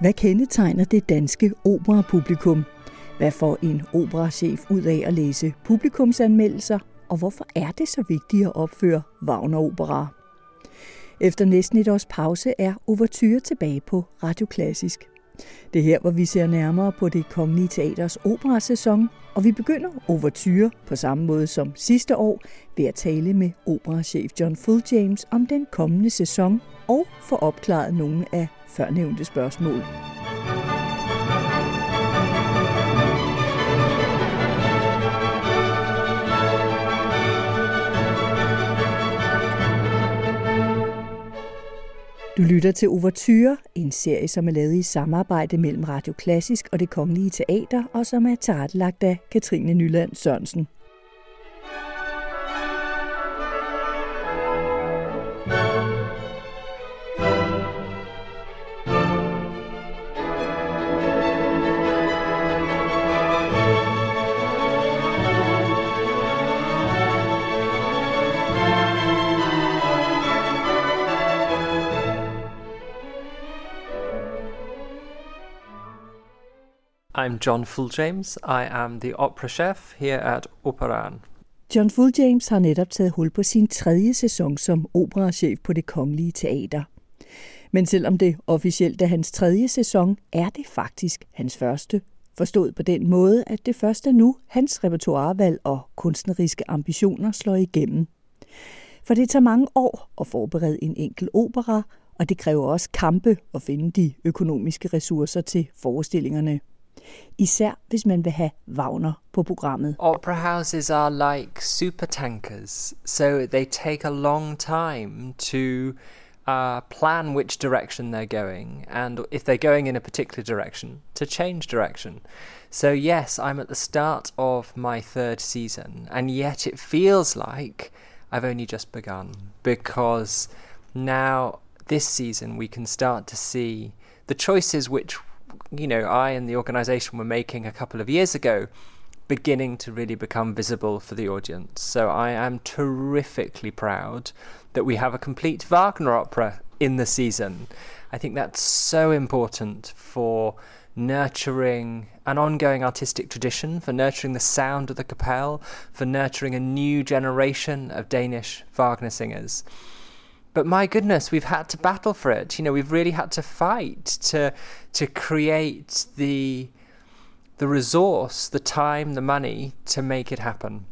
Hvad kendetegner det danske operapublikum? Hvad får en operachef ud af at læse publikumsanmeldelser? Og hvorfor er det så vigtigt at opføre wagner Efter næsten et års pause er Overture tilbage på Radio Klassisk. Det er her, hvor vi ser nærmere på det Kongelige Teaters operasæson, og vi begynder Overture på samme måde som sidste år ved at tale med operachef John Full James om den kommende sæson og få opklaret nogle af førnævnte spørgsmål. Du lytter til Overture, en serie, som er lavet i samarbejde mellem Radio Klassisk og det Kongelige Teater, og som er tilrettelagt af Katrine Nyland Sørensen. I'm John Full James. I am the opera chef here at Operan. John Full James har netop taget hul på sin tredje sæson som operachef på det Kongelige Teater. Men selvom det officielt er hans tredje sæson, er det faktisk hans første. Forstået på den måde, at det først er nu, hans repertoirevalg og kunstneriske ambitioner slår igennem. For det tager mange år at forberede en enkel opera, og det kræver også kampe at finde de økonomiske ressourcer til forestillingerne. Især hvis man vil have Wagner på programmet. Opera houses are like supertankers, so they take a long time to uh, plan which direction they're going, and if they're going in a particular direction, to change direction. So, yes, I'm at the start of my third season, and yet it feels like I've only just begun because now, this season, we can start to see the choices which you know, I and the organization were making a couple of years ago beginning to really become visible for the audience. So I am terrifically proud that we have a complete Wagner opera in the season. I think that's so important for nurturing an ongoing artistic tradition, for nurturing the sound of the Kapelle, for nurturing a new generation of Danish Wagner singers. But my goodness, we've had to battle for it. You know, we've really had to fight to to create the the resource, the time, the money to make it happen.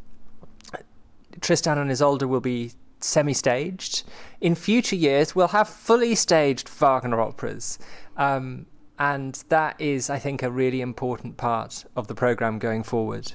Tristan and Isolde will be semi-staged. In future years, we'll have fully staged Wagner operas. Um, and that is, I think, a really important part of the program going forward.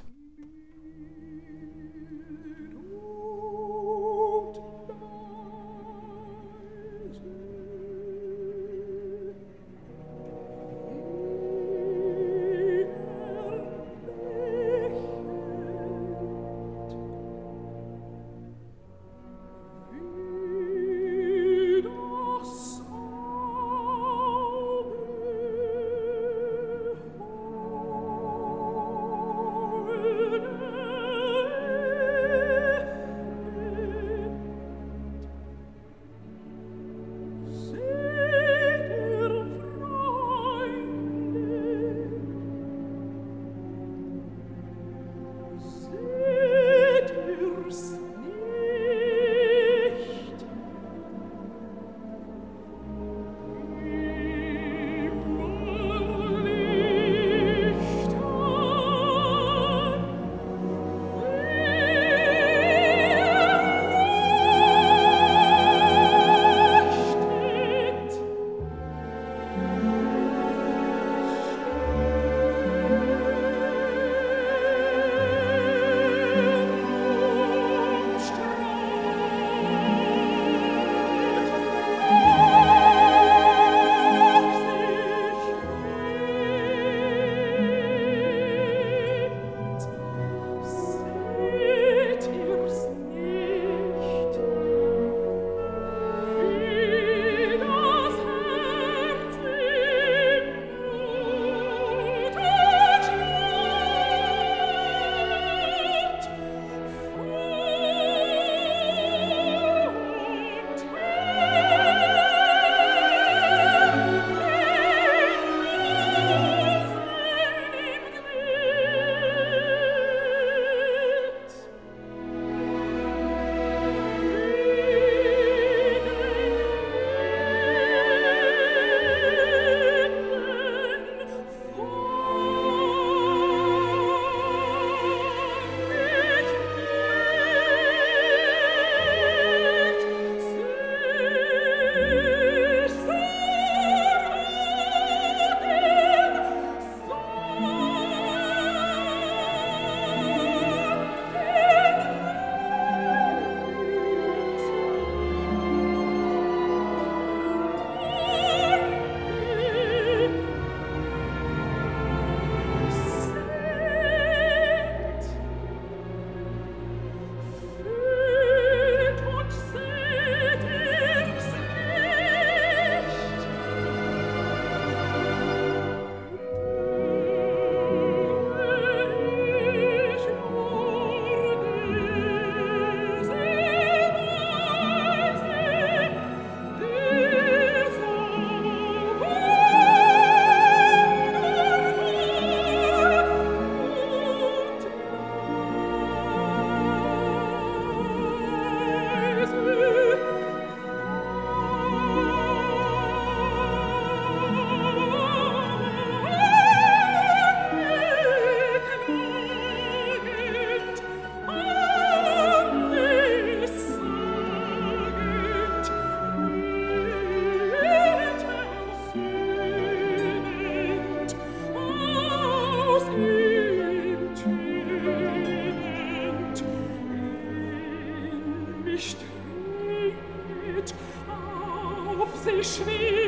schwer.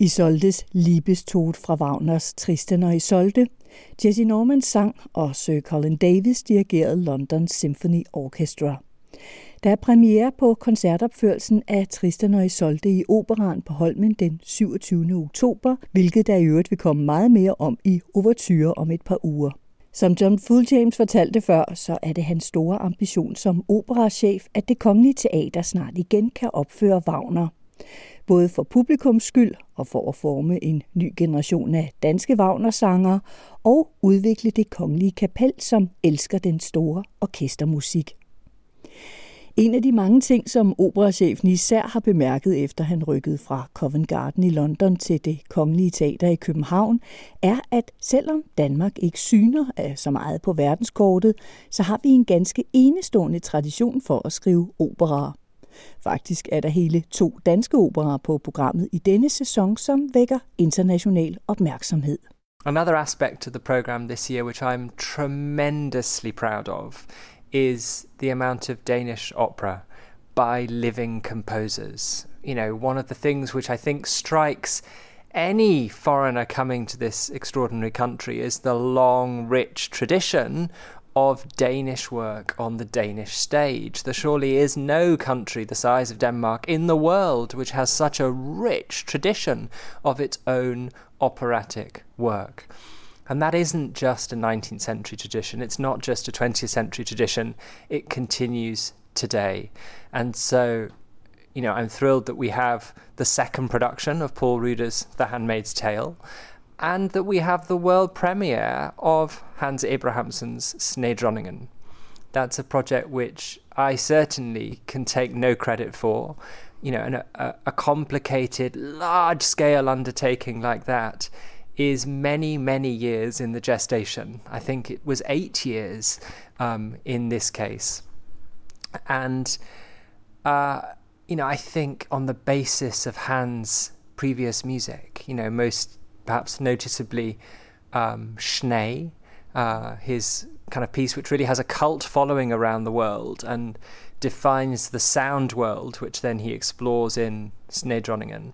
Isoldes Liebestod fra Wagners Tristan og Isolde. Jesse Norman sang, og Sir Colin Davis dirigerede London Symphony Orchestra. Der er premiere på koncertopførelsen af Tristan og Isolde i Operan på Holmen den 27. oktober, hvilket der i øvrigt vil komme meget mere om i Overture om et par uger. Som John James fortalte før, så er det hans store ambition som operachef, at det kongelige teater snart igen kan opføre Wagner både for publikums skyld og for at forme en ny generation af danske Wagner-sanger og udvikle det kongelige kapel, som elsker den store orkestermusik. En af de mange ting, som operachefen især har bemærket efter han rykkede fra Covent Garden i London til det kongelige teater i København, er, at selvom Danmark ikke syner af så meget på verdenskortet, så har vi en ganske enestående tradition for at skrive operaer. Faktisk er der hele to danske operer på programmet i denne sæson, som vækker international opmærksomhed. Another aspect of the program this year, which I'm tremendously proud of, is the amount of Danish opera by living composers. You know, one of the things which I think strikes any foreigner coming to this extraordinary country is the long, rich tradition of Danish work on the Danish stage. There surely is no country the size of Denmark in the world which has such a rich tradition of its own operatic work. And that isn't just a 19th century tradition, it's not just a 20th century tradition, it continues today. And so, you know, I'm thrilled that we have the second production of Poul Ruders' The Handmaid's Tale and that we have the world premiere of Hans Abrahamsen's Snedronningen. That's a project which I certainly can take no credit for. You know, and a, a complicated, large scale undertaking like that is many, many years in the gestation. I think it was eight years um, in this case. And, uh, you know, I think on the basis of Hans' previous music, you know, most perhaps noticeably um, Schnee, uh, his kind of piece which really has a cult following around the world and defines the sound world, which then he explores in Snedronningen.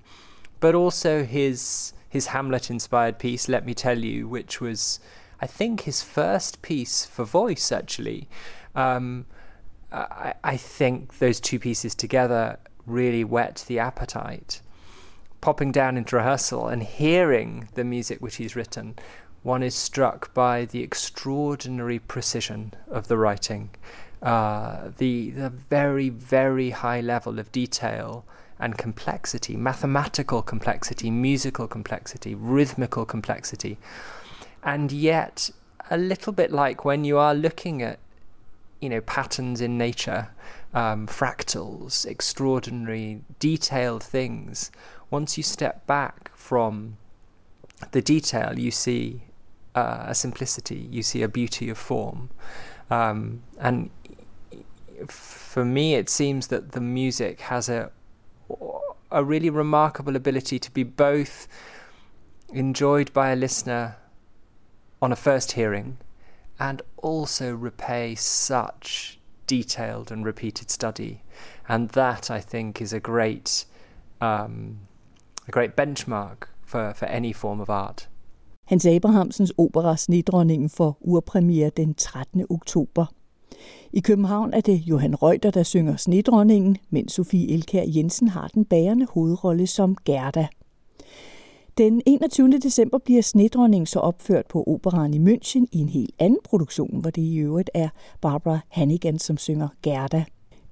But also his his Hamlet inspired piece, Let Me Tell You, which was I think his first piece for voice actually. Um, I, I think those two pieces together really whet the appetite. Popping down into rehearsal and hearing the music which he's written one is struck by the extraordinary precision of the writing, uh, the, the very, very high level of detail and complexity, mathematical complexity, musical complexity, rhythmical complexity. And yet, a little bit like when you are looking at, you know, patterns in nature, um, fractals, extraordinary, detailed things. Once you step back from the detail, you see uh, a simplicity, you see a beauty of form. Um, and for me, it seems that the music has a a really remarkable ability to be both enjoyed by a listener on a first hearing and also repay such detailed and repeated study. And that, I think, is a great, um, a great benchmark for, for any form of art. Hans Abrahamsens opera Snedronningen får urpremiere den 13. oktober. I København er det Johan Reuter, der synger Snedronningen, mens Sofie Elkær Jensen har den bærende hovedrolle som Gerda. Den 21. december bliver Snedronningen så opført på operan i München i en helt anden produktion, hvor det i øvrigt er Barbara Hannigan, som synger Gerda.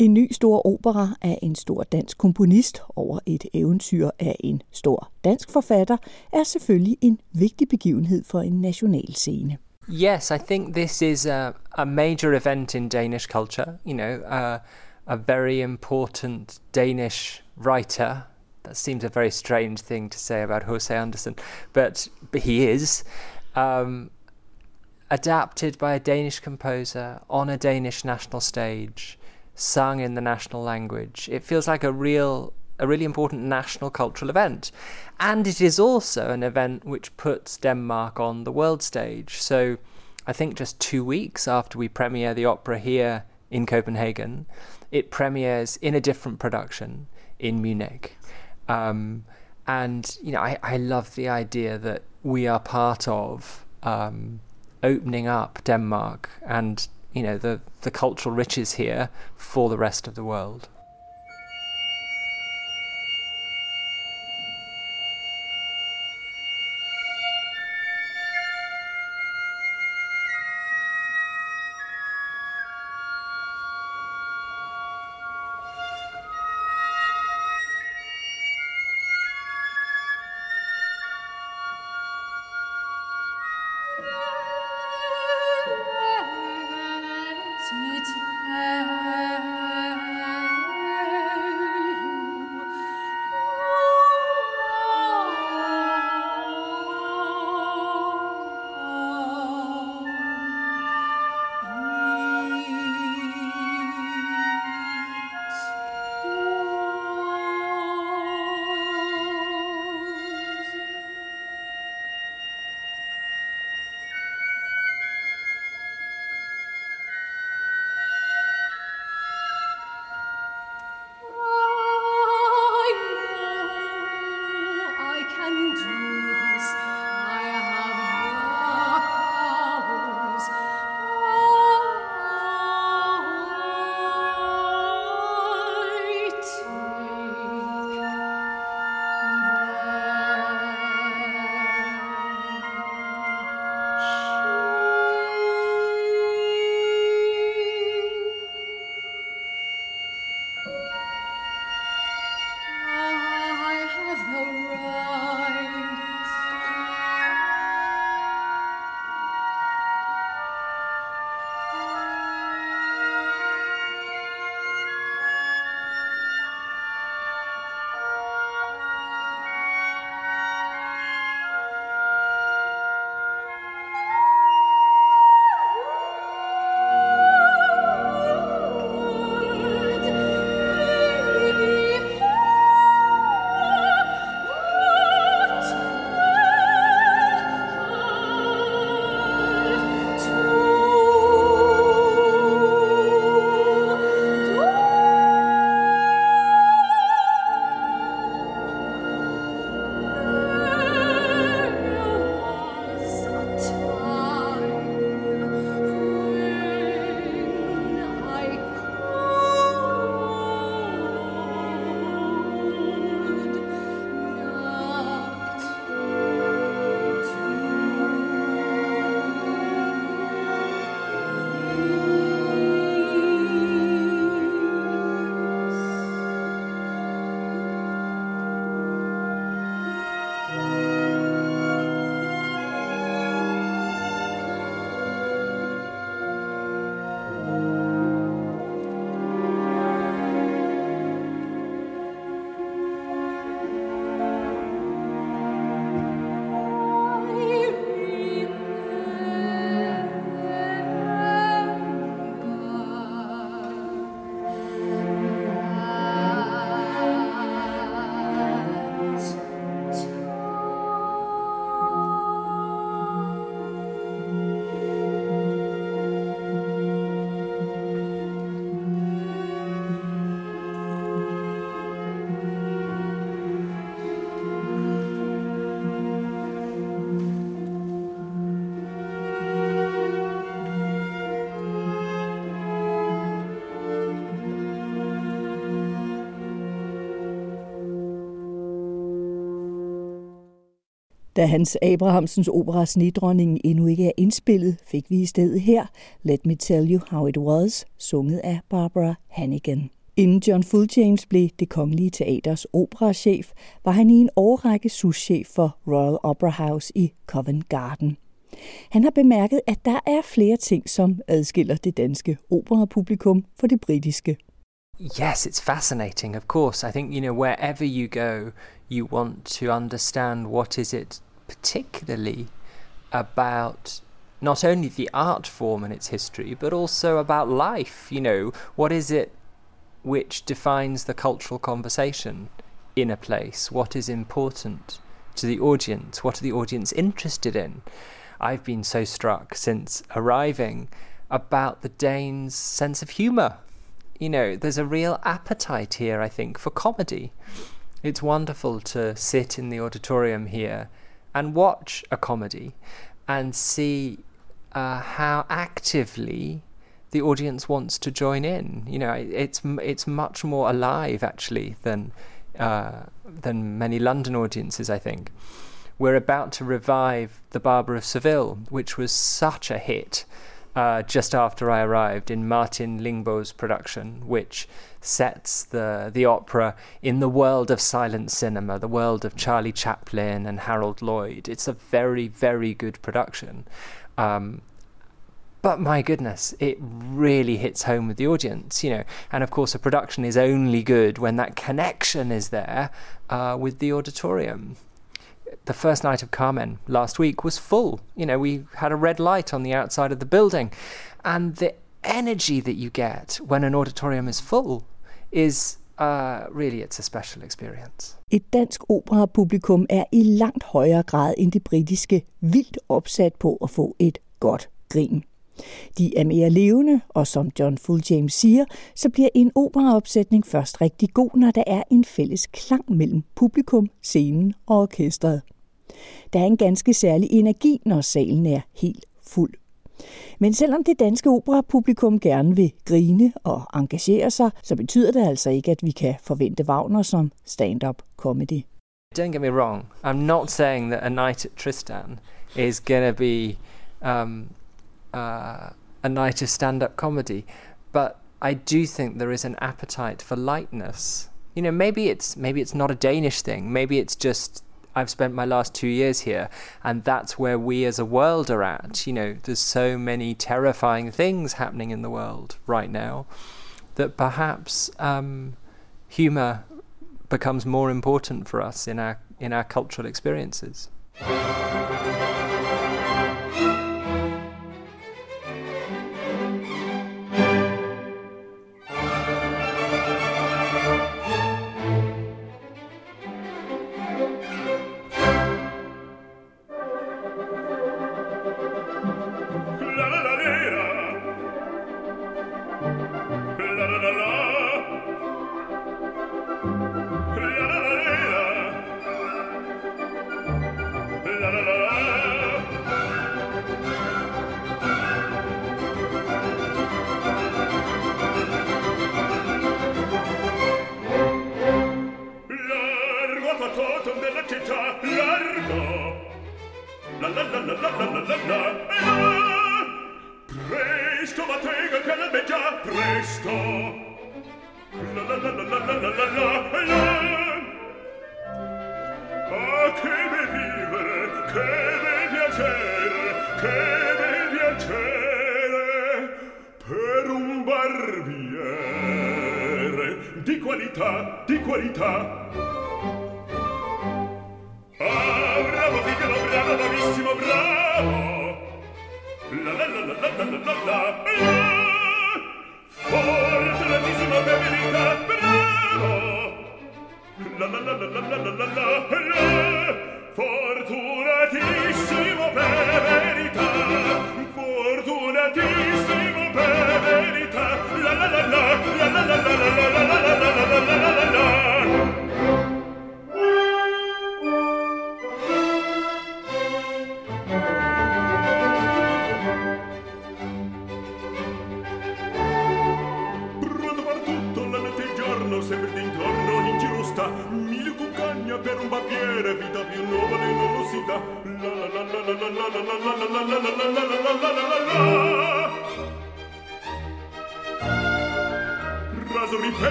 En ny stor opera af en stor dansk komponist over et eventyr af en stor dansk forfatter er selvfølgelig en vigtig begivenhed for en national scene. Yes, I think this is a, a major event in Danish culture. You know, uh, a very important Danish writer. That seems a very strange thing to say about Jose Andersen, but, but he is. Um, adapted by a Danish composer on a Danish national stage sung in the national language. It feels like a real a really important national cultural event. And it is also an event which puts Denmark on the world stage. So I think just two weeks after we premiere the opera here in Copenhagen, it premieres in a different production in Munich. Um, and, you know, I, I love the idea that we are part of um, opening up Denmark and you know the the cultural riches here for the rest of the world. Da Hans Abrahamsens opera Snedronningen endnu ikke er indspillet, fik vi i stedet her Let Me Tell You How It Was, sunget af Barbara Hannigan. Inden John Fulljames blev det kongelige teaters operachef, var han i en årrække souschef for Royal Opera House i Covent Garden. Han har bemærket, at der er flere ting, som adskiller det danske operapublikum for det britiske. Yes, it's fascinating, of course. I think, you know, wherever you go, you want to understand what is it particularly about not only the art form and its history, but also about life. You know, what is it which defines the cultural conversation in a place? What is important to the audience? What are the audience interested in? I've been so struck since arriving about the Danes' sense of humour. You know, there's a real appetite here, I think, for comedy. It's wonderful to sit in the auditorium here and watch a comedy and see uh, how actively the audience wants to join in. You know, it's it's much more alive actually than uh, than many London audiences, I think we're about to revive The Barber of Seville, which was such a hit uh, just after I arrived in Martin Lyngbo's production, which sets the, the opera in the world of silent cinema, the world of Charlie Chaplin and Harold Lloyd. It's a very, very good production. Um, but my goodness, it really hits home with the audience, you know. And of course, a production is only good when that connection is there uh, with the auditorium the first night of Carmen last week was full. You know, we had a red light on the outside of the building. And the energy that you get when an auditorium is full is uh, really it's a special experience. Et dansk operapublikum er i langt højere grad end det britiske vildt opsat på at få et godt grin. De er mere levende, og som John Fulljames siger, så bliver en operaopsætning først rigtig god, når der er en fælles klang mellem publikum, scenen og orkestret. Der er en ganske særlig energi, når salen er helt fuld. Men selvom det danske operapublikum gerne vil grine og engagere sig, så betyder det altså ikke, at vi kan forvente Wagner som stand-up comedy. Don't get me wrong. I'm not saying that A Night at Tristan is going to be um, uh, a night of stand up comedy, but I do think there is an appetite for lightness. You know, maybe it's maybe it's not a Danish thing. Maybe it's just I've spent my last two years here, and that's where we as a world are at. You know, there's so many terrifying things happening in the world right now that perhaps um, humor becomes more important for us in our in our cultural experiences.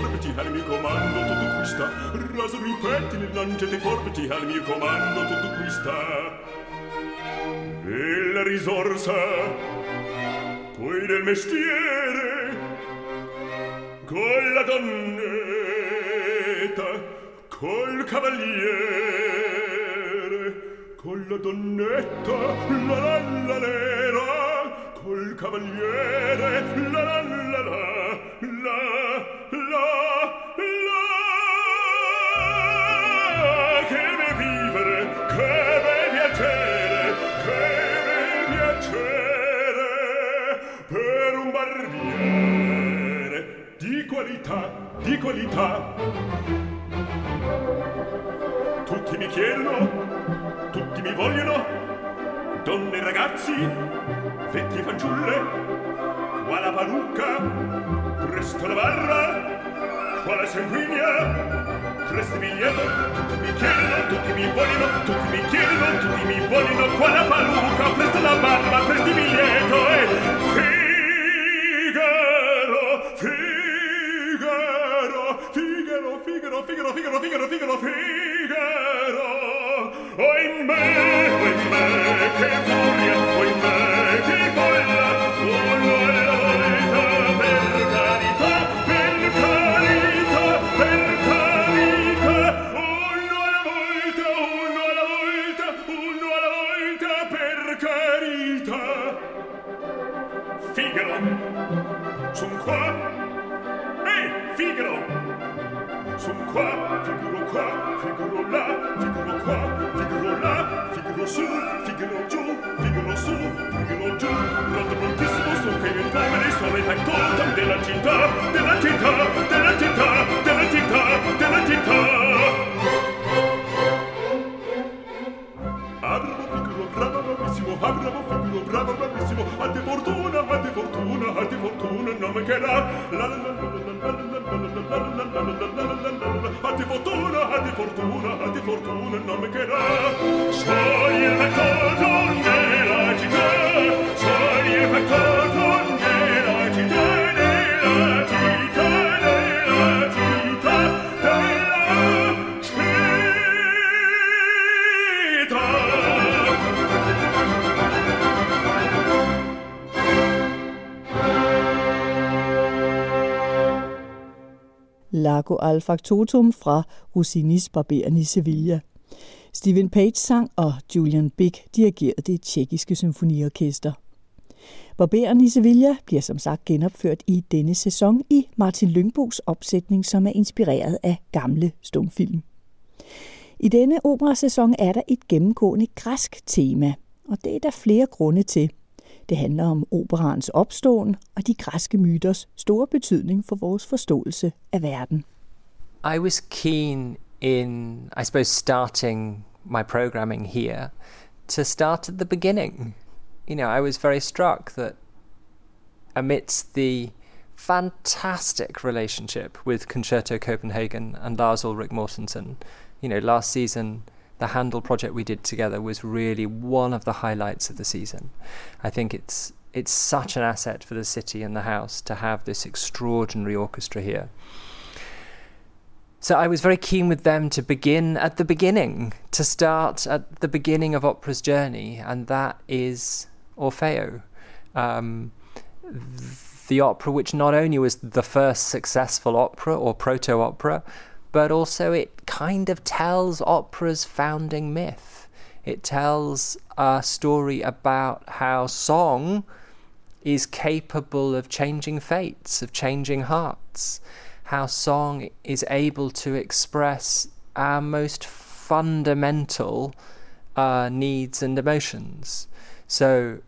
forbici al mio comando tutto qui sta. Raso mi pettine lanciate forbici al mio comando tutto qui sta. Della risorsa poi del mestiere con la donnetta col cavaliere con la donnetta la la la la col cavaliere la la piccolità tutti mi chiedono tutti mi vogliono. Donne e ragazzi vecchie fanciulle qua la parrucca presto la barra qua la sanguigna presto il biglietto tutti mi chiedono tutti mi vogliono tutti mi chiedono tutti mi vogliono qua la parrucca presto la barra presto il biglietto e eh. Figaro, Figaro, Figaro, Figaro, Figaro, o in me, o in me, che Atti fortuna, atti fortuna, atti fortuna non mancherà. Sogni il vector nella città, sogni il vector Lago al Factotum fra Rossinis Barberen i Sevilla. Stephen Page sang, og Julian Big dirigerede det tjekkiske symfoniorkester. Barberen i Sevilla bliver som sagt genopført i denne sæson i Martin Lyngbos opsætning, som er inspireret af gamle stumfilm. I denne operasæson er der et gennemgående græsk tema, og det er der flere grunde til. Det handler om operans opståen og de græske myters store betydning for vores forståelse af verden. I was keen in, I suppose, starting my programming here to start at the beginning. You know, I was very struck that amidst the fantastic relationship with Concerto Copenhagen and Lars Ulrik Mortensen, you know, last season the Handel project we did together was really one of the highlights of the season. I think it's it's such an asset for the city and the house to have this extraordinary orchestra here. So I was very keen with them to begin at the beginning, to start at the beginning of opera's journey, and that is Orfeo. Um, the opera which not only was the first successful opera or proto opera, but also it kind of tells opera's founding myth. It tells a story about how song is capable of changing fates, of changing hearts, how song is able to express our most fundamental uh, needs and emotions. So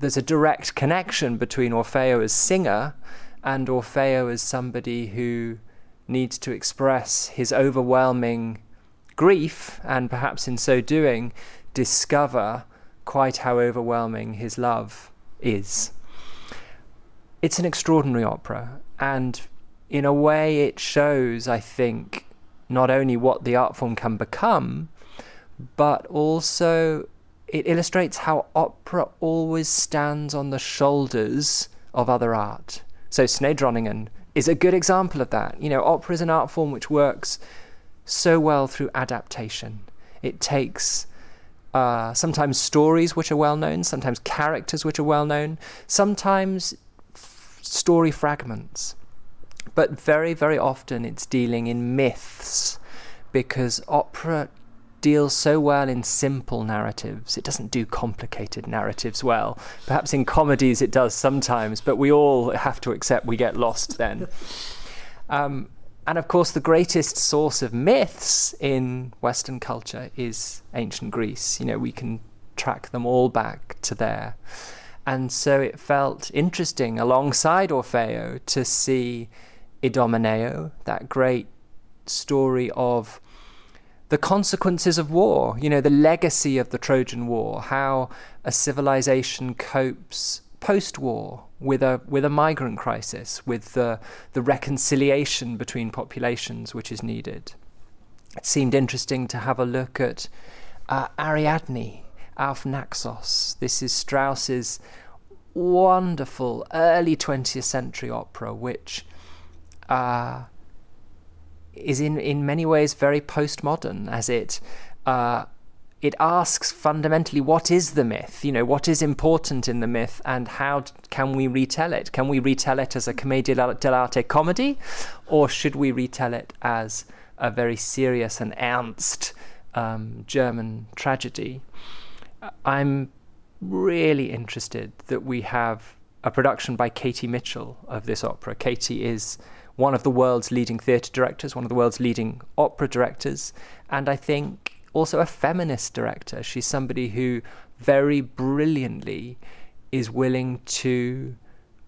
there's a direct connection between Orfeo as singer and Orfeo as somebody who needs to express his overwhelming grief and perhaps in so doing discover quite how overwhelming his love is. It's an extraordinary opera, and in a way, it shows, I think, not only what the art form can become, but also it illustrates how opera always stands on the shoulders of other art. So, Snedronningen is a good example of that. You know, opera is an art form which works so well through adaptation. It takes uh, sometimes stories which are well known, sometimes characters which are well known, sometimes f- story fragments. But very, very often it's dealing in myths because opera deals so well in simple narratives. It doesn't do complicated narratives well. Perhaps in comedies it does sometimes, but we all have to accept we get lost then. Um, and of course, the greatest source of myths in Western culture is ancient Greece. You know, we can track them all back to there. And so it felt interesting alongside Orfeo to see Idomeneo, that great story of the consequences of war, you know, the legacy of the Trojan War, how a civilization copes post war with a with a migrant crisis, with the the reconciliation between populations which is needed. It seemed interesting to have a look at uh, Ariadne, Auf Naxos. This is Strauss's wonderful early 20th century opera, which uh, is in, in many ways very postmodern, as it uh, it asks fundamentally what is the myth? You know what is important in the myth and how can we retell it? Can we retell it as a commedia dell'arte comedy or should we retell it as a very serious and ernst um, german tragedy? I'm really interested that we have a production by katie mitchell of this opera. Katie is one of the world's leading theatre directors one of the world's leading opera directors and i think also a feminist director. She's somebody who very brilliantly is willing to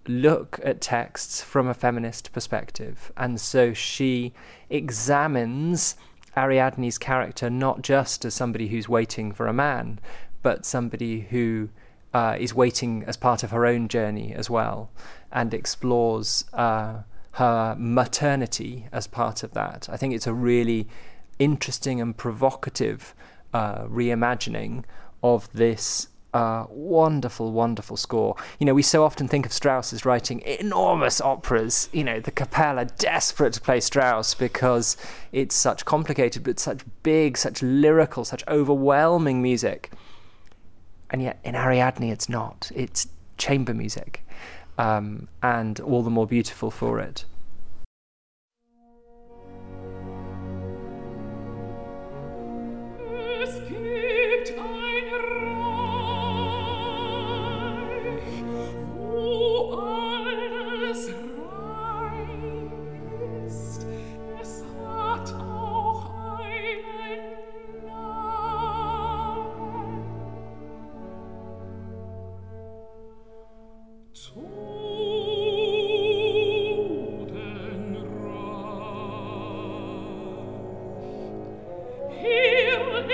look at texts from a feminist perspective. And so she examines Ariadne's character not just as somebody who's waiting for a man, but somebody who uh, is waiting as part of her own journey as well and explores uh, her maternity as part of that. I think it's a really interesting and provocative uh, reimagining of this uh, wonderful, wonderful score. You know, we so often think of Strauss as writing enormous operas. You know, the Capella desperate to play Strauss because it's such complicated, but such big, such lyrical, such overwhelming music. And yet in Ariadne, it's not. It's chamber music, um, and all the more beautiful for it. Oh,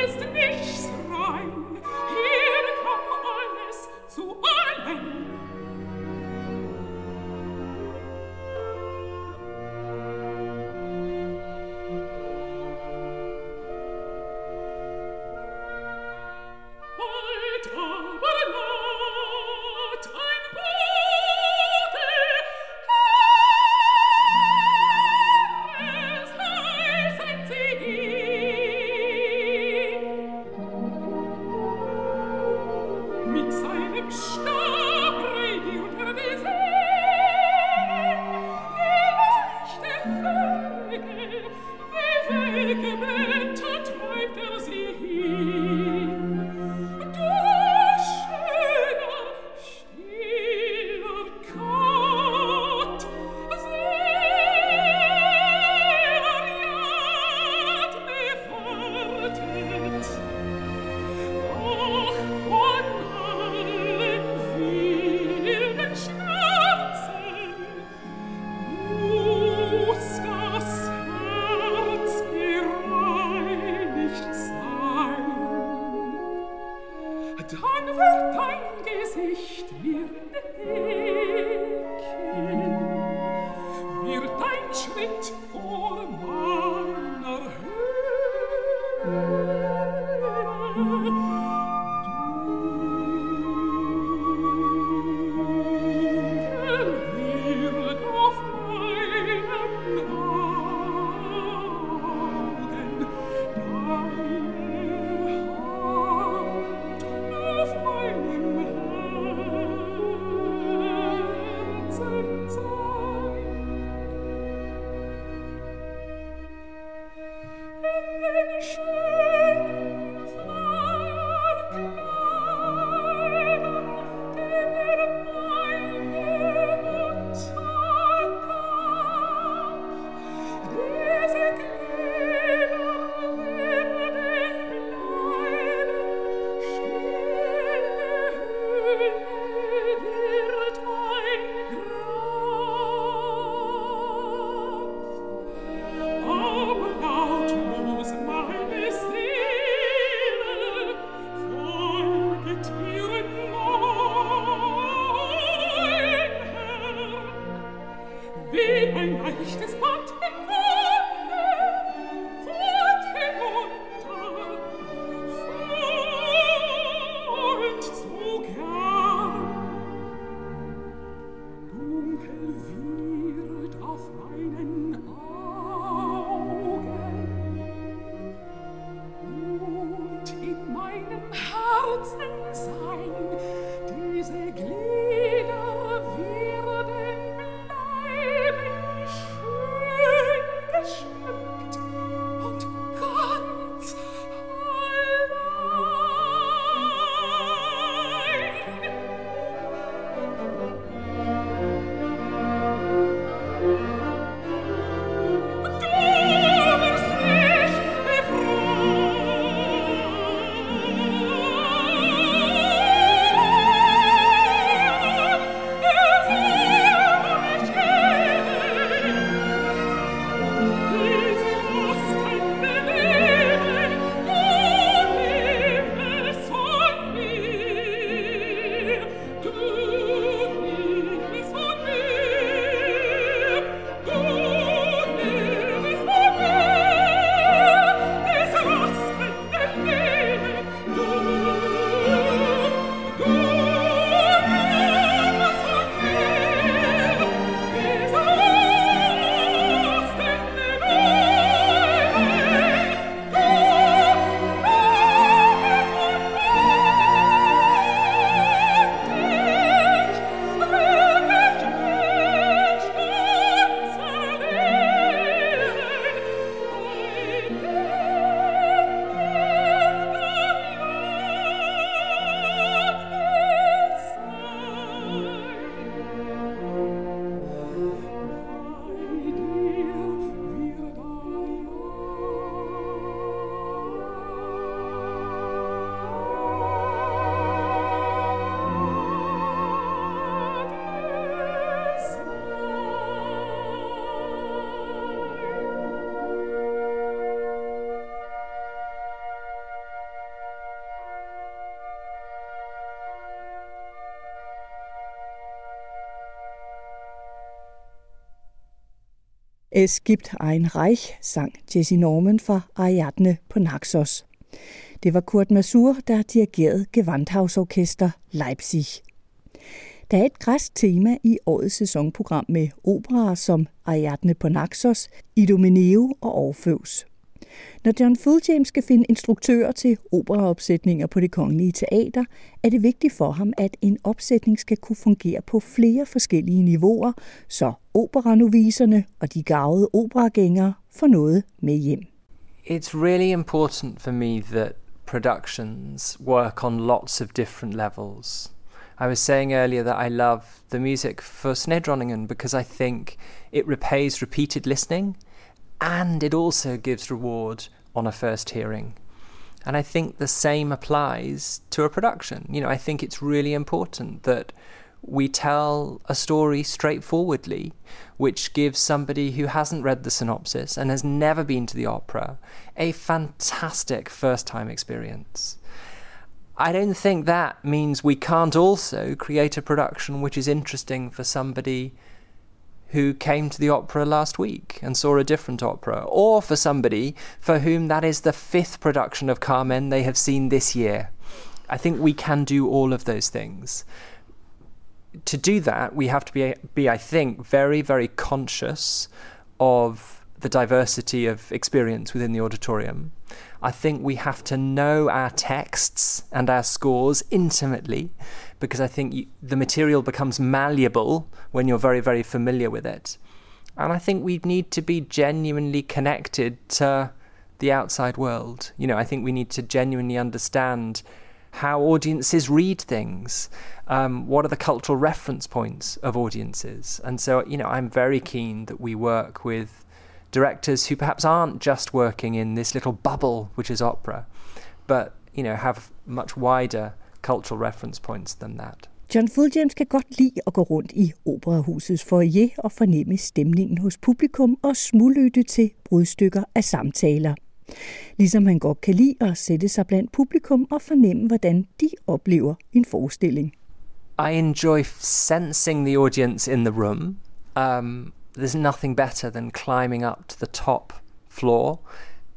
ist nichts Øh, es gibt ein Reich, sang Jesse Norman fra Ariadne på Naxos. Det var Kurt Masur, der dirigerede Gewandhausorkester Leipzig. Der er et græsk tema i årets sæsonprogram med operaer som Ariadne på Naxos, Idomeneo og Orfeus. Når John Fulljames skal finde instruktører til operaopsætninger på det kongelige teater, er det vigtigt for ham, at en opsætning skal kunne fungere på flere forskellige niveauer, så operanoviserne og de gavede operagængere får noget med hjem. It's really important for me that productions work on lots of different levels. I was saying earlier that I love the music for Snedroningen because I think it repays repeated listening and it also gives reward on a first hearing. And I think the same applies to a production. You know, I think it's really important that we tell a story straightforwardly, which gives somebody who hasn't read the synopsis and has never been to the opera a fantastic first time experience. I don't think that means we can't also create a production which is interesting for somebody who came to the opera last week and saw a different opera, or for somebody for whom that is the fifth production of Carmen they have seen this year. I think we can do all of those things. To do that, we have to be, be I think, very, very conscious of the diversity of experience within the auditorium. I think we have to know our texts and our scores intimately because I think you, the material becomes malleable when you're very, very familiar with it. And I think we need to be genuinely connected to the outside world. You know, I think we need to genuinely understand how audiences read things. Um, what are the cultural reference points of audiences? And so, you know, I'm very keen that we work with directors who perhaps aren't just working in this little bubble which is opera, but you know have much wider cultural reference points than that. John Fulljames kan godt lide at gå rundt i operahusets foyer og fornemme stemningen hos publikum og smullytte til brudstykker af samtaler. Ligesom han godt kan lide at sætte sig blandt publikum og fornemme, hvordan de oplever en forestilling. I enjoy sensing the audience in the room. Um, there's nothing better than climbing up to the top floor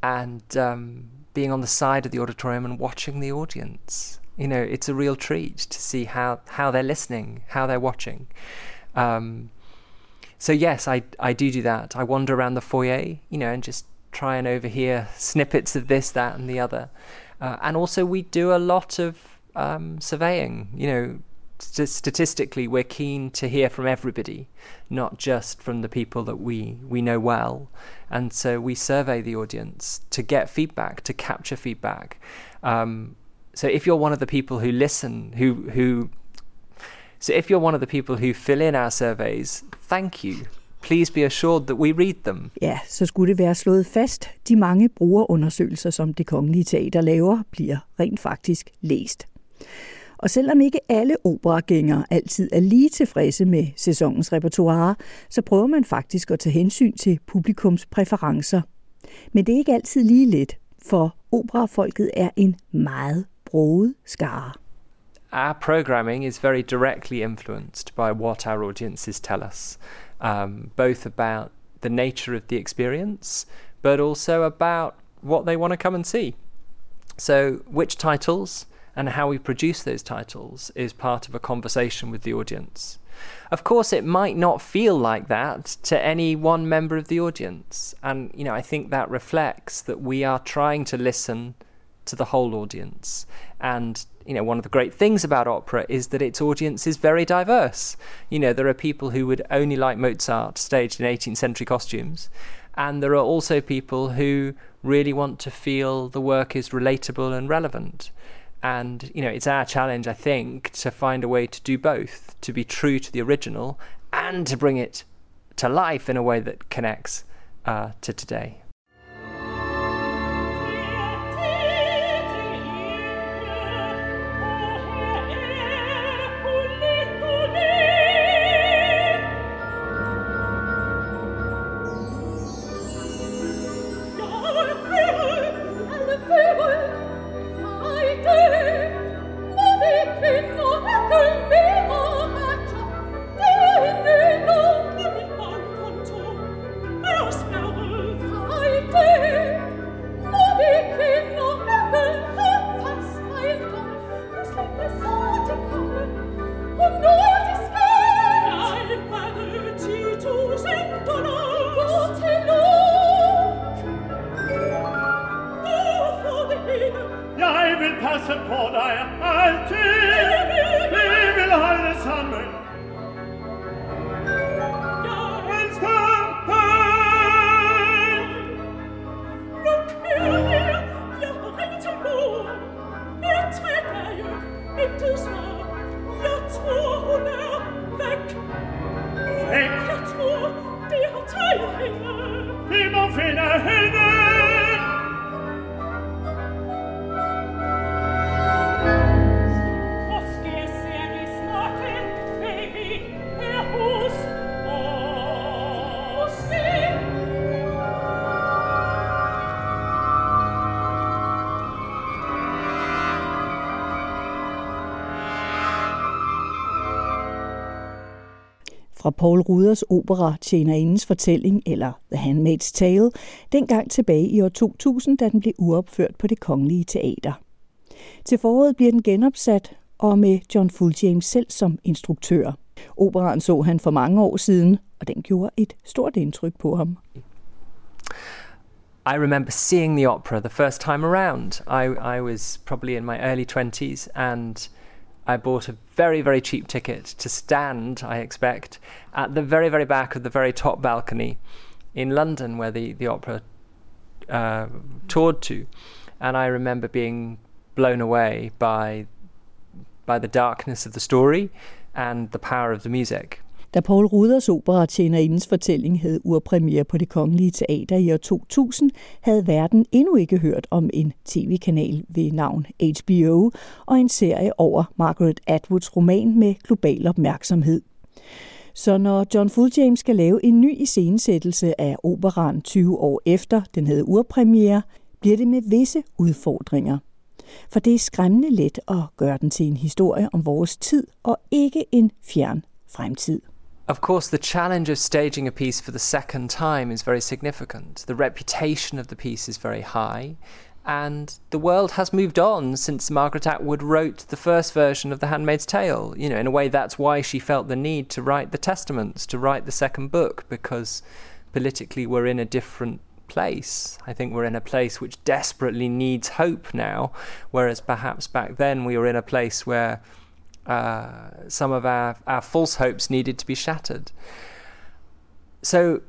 and um, being on the side of the auditorium and watching the audience. You know, it's a real treat to see how, how they're listening, how they're watching. Um, so yes, I I do do that. I wander around the foyer, you know, and just try and overhear snippets of this, that, and the other. Uh, and also, we do a lot of um, surveying. You know, st- statistically, we're keen to hear from everybody, not just from the people that we we know well. And so we survey the audience to get feedback, to capture feedback. Um, so if you're one of the people who listen, who who so if you're one of the people who fill in our surveys, thank you. Please be assured that we read them. Ja, så skulle det være slået fast. De mange brugerundersøgelser, som det kongelige teater laver, bliver rent faktisk læst. Og selvom ikke alle operagængere altid er lige tilfredse med sæsonens repertoire, så prøver man faktisk at tage hensyn til publikums præferencer. Men det er ikke altid lige let, for operafolket er en meget broget skare. Our programming is very directly influenced by what our audiences tell us, um, both about the nature of the experience, but also about what they want to come and see. So, which titles and how we produce those titles is part of a conversation with the audience. Of course, it might not feel like that to any one member of the audience. And, you know, I think that reflects that we are trying to listen to the whole audience. And, you know, one of the great things about opera is that its audience is very diverse. You know, there are people who would only like Mozart staged in 18th century costumes. And there are also people who really want to feel the work is relatable and relevant. And, you know, it's our challenge, I think, to find a way to do both, to be true to the original and to bring it to life in a way that connects uh, to today. Paul Ruders opera Tjenerindens fortælling, eller The Handmaid's Tale, dengang tilbage i år 2000, da den blev uopført på det kongelige teater. Til foråret bliver den genopsat, og med John Fulljames selv som instruktør. Operaen så han for mange år siden, og den gjorde et stort indtryk på ham. I remember seeing the opera the first time around. I, I was probably in my early 20s and I bought a very, very cheap ticket to stand, I expect, at the very, very back of the very top balcony in London where the, the opera uh, toured to. And I remember being blown away by, by the darkness of the story and the power of the music. Da Paul Ruders opera Tjenerindens fortælling havde urpremiere på det kongelige teater i år 2000, havde verden endnu ikke hørt om en tv-kanal ved navn HBO og en serie over Margaret Atwoods roman med global opmærksomhed. Så når John Fulljames skal lave en ny iscenesættelse af operan 20 år efter den havde urpremiere, bliver det med visse udfordringer. For det er skræmmende let at gøre den til en historie om vores tid og ikke en fjern fremtid. Of course, the challenge of staging a piece for the second time is very significant. The reputation of the piece is very high, and the world has moved on since Margaret Atwood wrote the first version of The Handmaid's Tale. You know, in a way, that's why she felt the need to write the Testaments, to write the second book, because politically we're in a different place. I think we're in a place which desperately needs hope now, whereas perhaps back then we were in a place where uh, some of our, our false hopes needed to be shattered. So,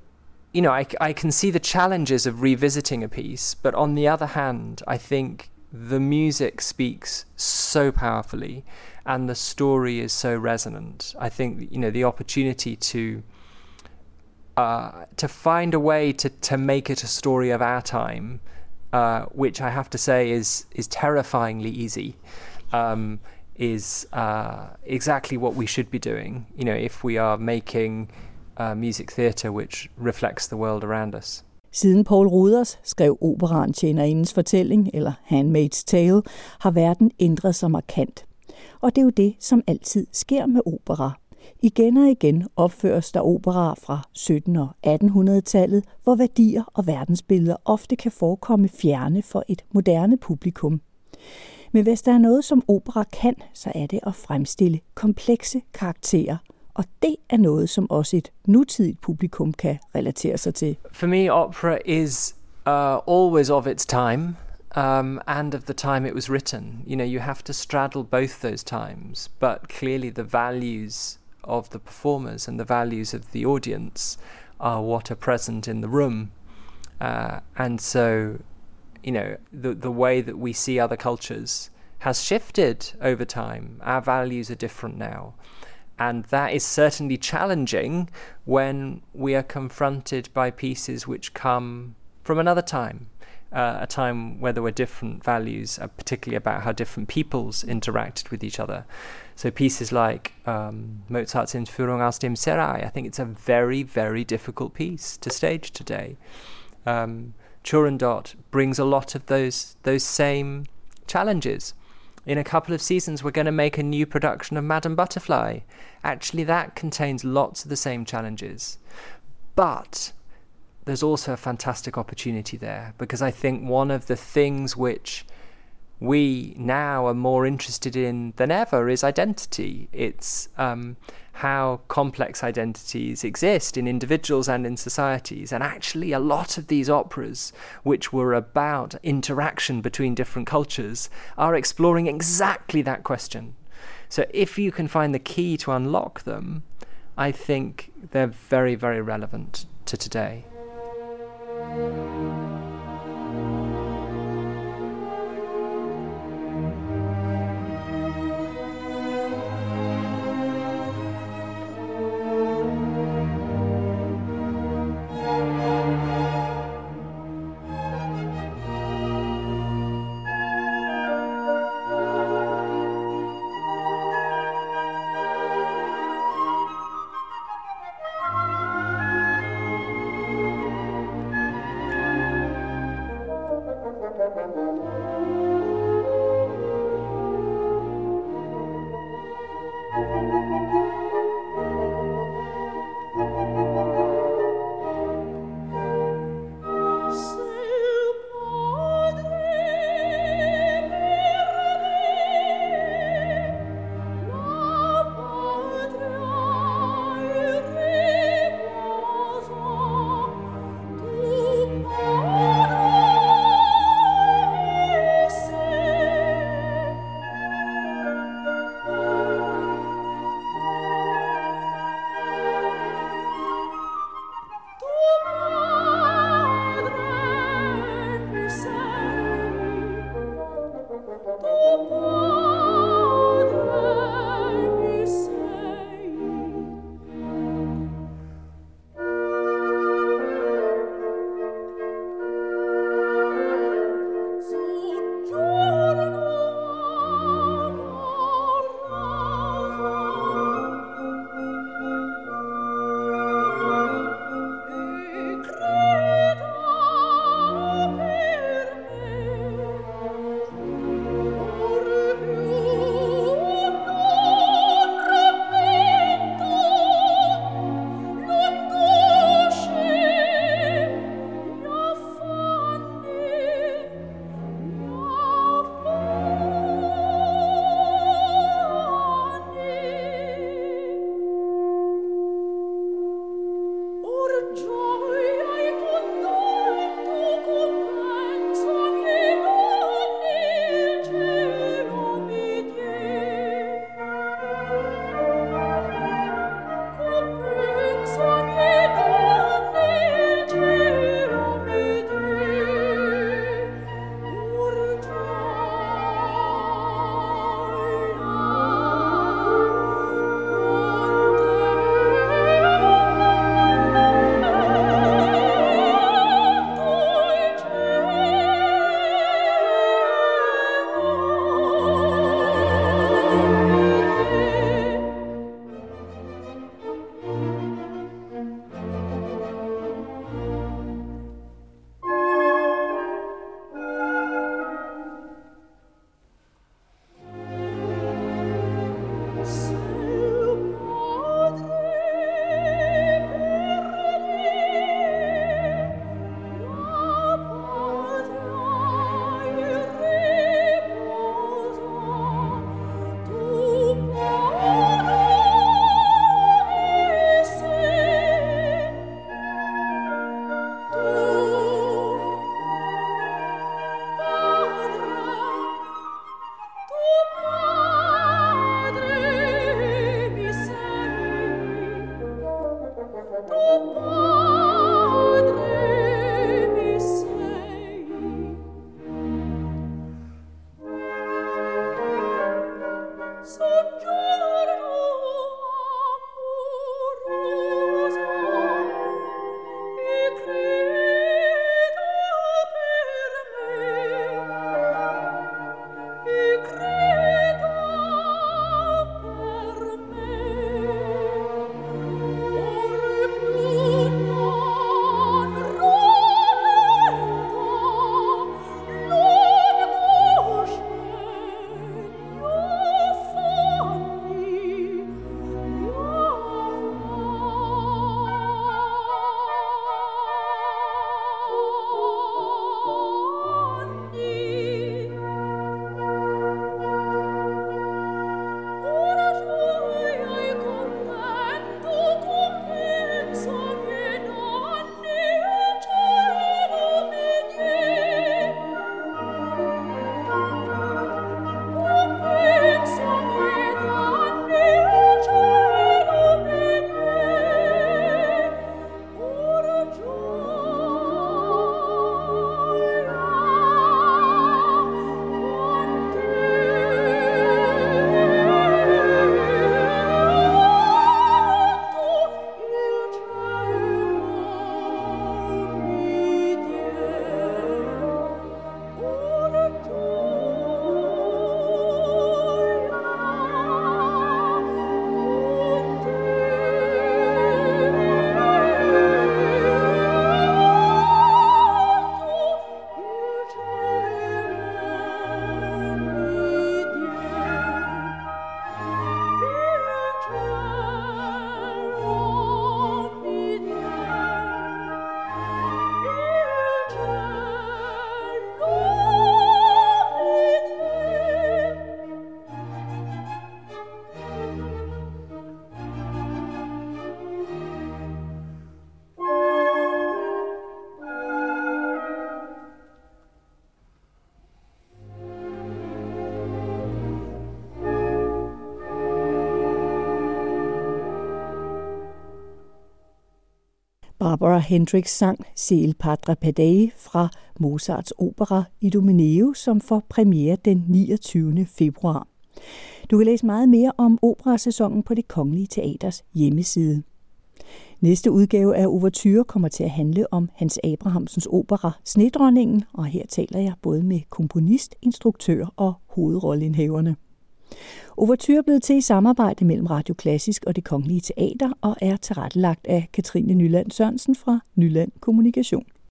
you know, I, I can see the challenges of revisiting a piece, but on the other hand, I think the music speaks so powerfully and the story is so resonant. I think, you know, the opportunity to. Uh, to find a way to, to make it a story of our time, uh, which I have to say is is terrifyingly easy. Um, is uh, exactly what we should be doing. You know, if we are making uh, music theatre which reflects the world around us. Siden Paul Ruders skrev operan Tjenerindens fortælling, eller Handmaid's Tale, har verden ændret sig markant. Og det er jo det, som altid sker med opera. Igen og igen opføres der operaer fra 1700- og 1800-tallet, hvor værdier og verdensbilleder ofte kan forekomme fjerne for et moderne publikum. Men hvis der er noget, som opera kan, så er det at fremstille komplekse karakterer. Og det er noget, som også et nutidigt publikum kan relatere sig til. For me, opera is uh, always of its time. Um, and of the time it was written. You know, you have to straddle both those times, but clearly the values of the performers and the values of the audience are what are present in the room. Uh, and so you know the the way that we see other cultures has shifted over time. Our values are different now. And that is certainly challenging when we are confronted by pieces which come from another time, uh, a time where there were different values, uh, particularly about how different peoples interacted with each other. So pieces like um, Mozart's Entführung aus dem Serail, I think it's a very, very difficult piece to stage today. Um, Turandot brings a lot of those those same challenges. In a couple of seasons, we're going to make a new production of Madame Butterfly. Actually, that contains lots of the same challenges. But there's also a fantastic opportunity there because I think one of the things which we now are more interested in than ever is identity. It's um, how complex identities exist in individuals and in societies. And actually, a lot of these operas, which were about interaction between different cultures, are exploring exactly that question. So, if you can find the key to unlock them, I think they're very, very relevant to today. Hendricks sang Seel Padre Padei fra Mozarts opera Idomeneo, som får premiere den 29. februar. Du kan læse meget mere om operasæsonen på det Kongelige Teaters hjemmeside. Næste udgave af Overture kommer til at handle om Hans Abrahamsens opera Snedronningen, og her taler jeg både med komponist, instruktør og hovedrolleindhaverne. Overture er blevet til i samarbejde mellem Radio Klassisk og det Kongelige Teater og er tilrettelagt af Katrine Nyland Sørensen fra Nyland Kommunikation.